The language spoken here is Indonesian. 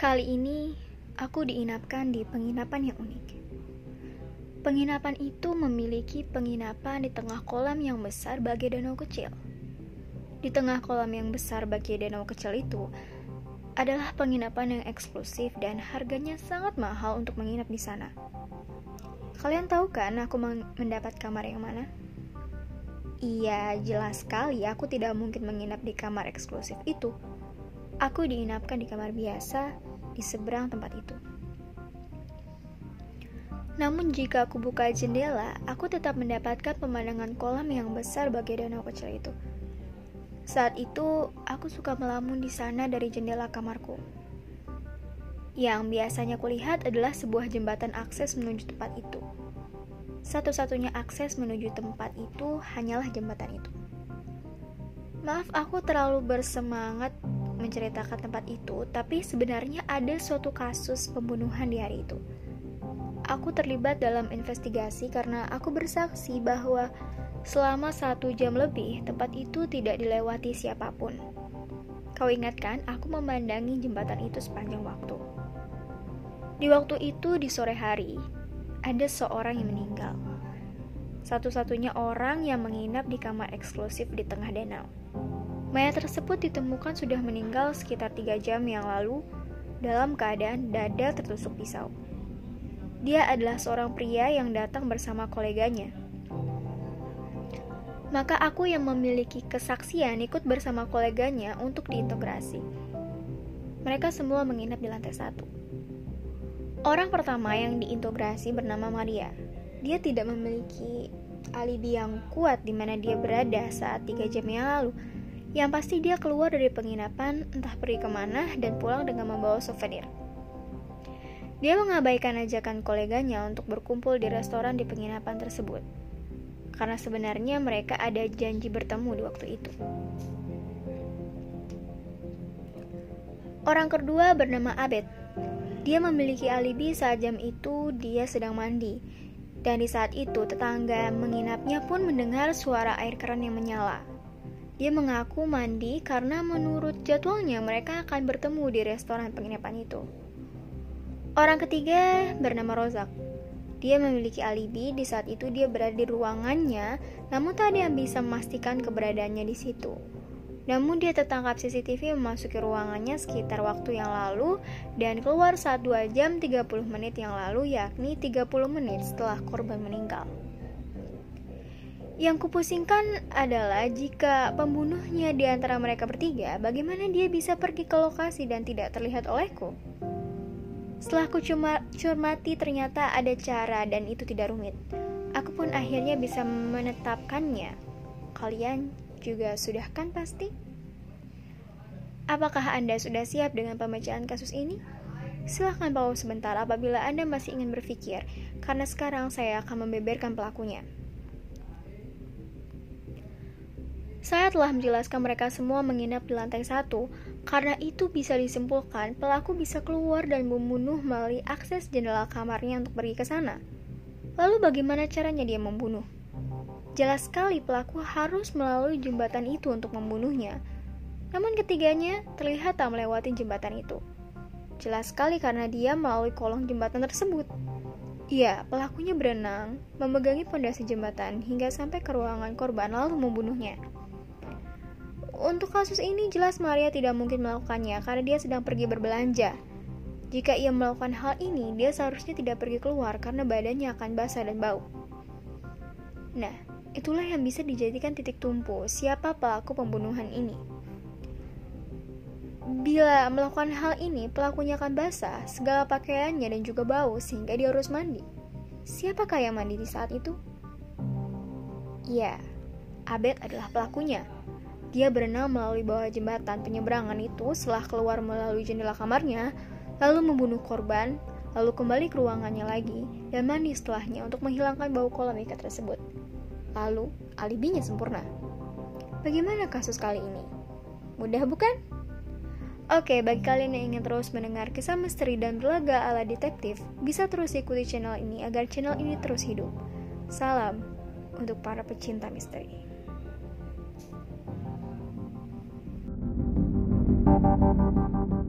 Kali ini aku diinapkan di penginapan yang unik. Penginapan itu memiliki penginapan di tengah kolam yang besar bagi danau kecil. Di tengah kolam yang besar bagi danau kecil itu adalah penginapan yang eksklusif dan harganya sangat mahal untuk menginap di sana. Kalian tahu kan aku mendapat kamar yang mana? Iya, jelas sekali aku tidak mungkin menginap di kamar eksklusif itu. Aku diinapkan di kamar biasa di seberang tempat itu. Namun jika aku buka jendela, aku tetap mendapatkan pemandangan kolam yang besar bagi danau kecil itu. Saat itu, aku suka melamun di sana dari jendela kamarku. Yang biasanya kulihat adalah sebuah jembatan akses menuju tempat itu. Satu-satunya akses menuju tempat itu hanyalah jembatan itu. Maaf, aku terlalu bersemangat menceritakan tempat itu, tapi sebenarnya ada suatu kasus pembunuhan di hari itu aku terlibat dalam investigasi karena aku bersaksi bahwa selama satu jam lebih tempat itu tidak dilewati siapa pun. Kau ingatkan, aku memandangi jembatan itu sepanjang waktu. Di waktu itu, di sore hari, ada seorang yang meninggal. Satu-satunya orang yang menginap di kamar eksklusif di tengah danau. Mayat tersebut ditemukan sudah meninggal sekitar tiga jam yang lalu dalam keadaan dada tertusuk pisau. Dia adalah seorang pria yang datang bersama koleganya. Maka aku yang memiliki kesaksian ikut bersama koleganya untuk diintegrasi. Mereka semua menginap di lantai satu. Orang pertama yang diintegrasi bernama Maria. Dia tidak memiliki alibi yang kuat di mana dia berada saat tiga jam yang lalu. Yang pasti dia keluar dari penginapan, entah pergi ke mana, dan pulang dengan membawa souvenir. Dia mengabaikan ajakan koleganya untuk berkumpul di restoran di penginapan tersebut, karena sebenarnya mereka ada janji bertemu di waktu itu. Orang kedua bernama Abed. Dia memiliki alibi saat jam itu dia sedang mandi, dan di saat itu tetangga menginapnya pun mendengar suara air keran yang menyala. Dia mengaku mandi karena menurut jadwalnya mereka akan bertemu di restoran penginapan itu. Orang ketiga bernama Rozak. Dia memiliki alibi di saat itu dia berada di ruangannya, namun tak ada yang bisa memastikan keberadaannya di situ. Namun dia tertangkap CCTV memasuki ruangannya sekitar waktu yang lalu dan keluar saat 2 jam 30 menit yang lalu yakni 30 menit setelah korban meninggal. Yang kupusingkan adalah jika pembunuhnya di antara mereka bertiga, bagaimana dia bisa pergi ke lokasi dan tidak terlihat olehku? Setelah ku cermati ternyata ada cara dan itu tidak rumit. Aku pun akhirnya bisa menetapkannya. Kalian juga sudah kan pasti? Apakah Anda sudah siap dengan pemecahan kasus ini? Silahkan pause sebentar apabila Anda masih ingin berpikir, karena sekarang saya akan membeberkan pelakunya. Saya telah menjelaskan mereka semua menginap di lantai satu, karena itu bisa disimpulkan pelaku bisa keluar dan membunuh melalui akses jendela kamarnya untuk pergi ke sana. Lalu bagaimana caranya dia membunuh? Jelas sekali pelaku harus melalui jembatan itu untuk membunuhnya. Namun ketiganya terlihat tak melewati jembatan itu. Jelas sekali karena dia melalui kolong jembatan tersebut. Iya, pelakunya berenang, memegangi pondasi jembatan hingga sampai ke ruangan korban lalu membunuhnya. Untuk kasus ini jelas Maria tidak mungkin melakukannya karena dia sedang pergi berbelanja. Jika ia melakukan hal ini, dia seharusnya tidak pergi keluar karena badannya akan basah dan bau. Nah, itulah yang bisa dijadikan titik tumpu siapa pelaku pembunuhan ini. Bila melakukan hal ini, pelakunya akan basah, segala pakaiannya dan juga bau sehingga dia harus mandi. Siapakah yang mandi di saat itu? Ya, Abed adalah pelakunya. Dia berenang melalui bawah jembatan penyeberangan itu setelah keluar melalui jendela kamarnya, lalu membunuh korban, lalu kembali ke ruangannya lagi, dan mandi setelahnya untuk menghilangkan bau kolam ikat tersebut. Lalu, alibinya sempurna. Bagaimana kasus kali ini? Mudah bukan? Oke, bagi kalian yang ingin terus mendengar kisah misteri dan berlaga ala detektif, bisa terus ikuti channel ini agar channel ini terus hidup. Salam untuk para pecinta misteri. Thank you.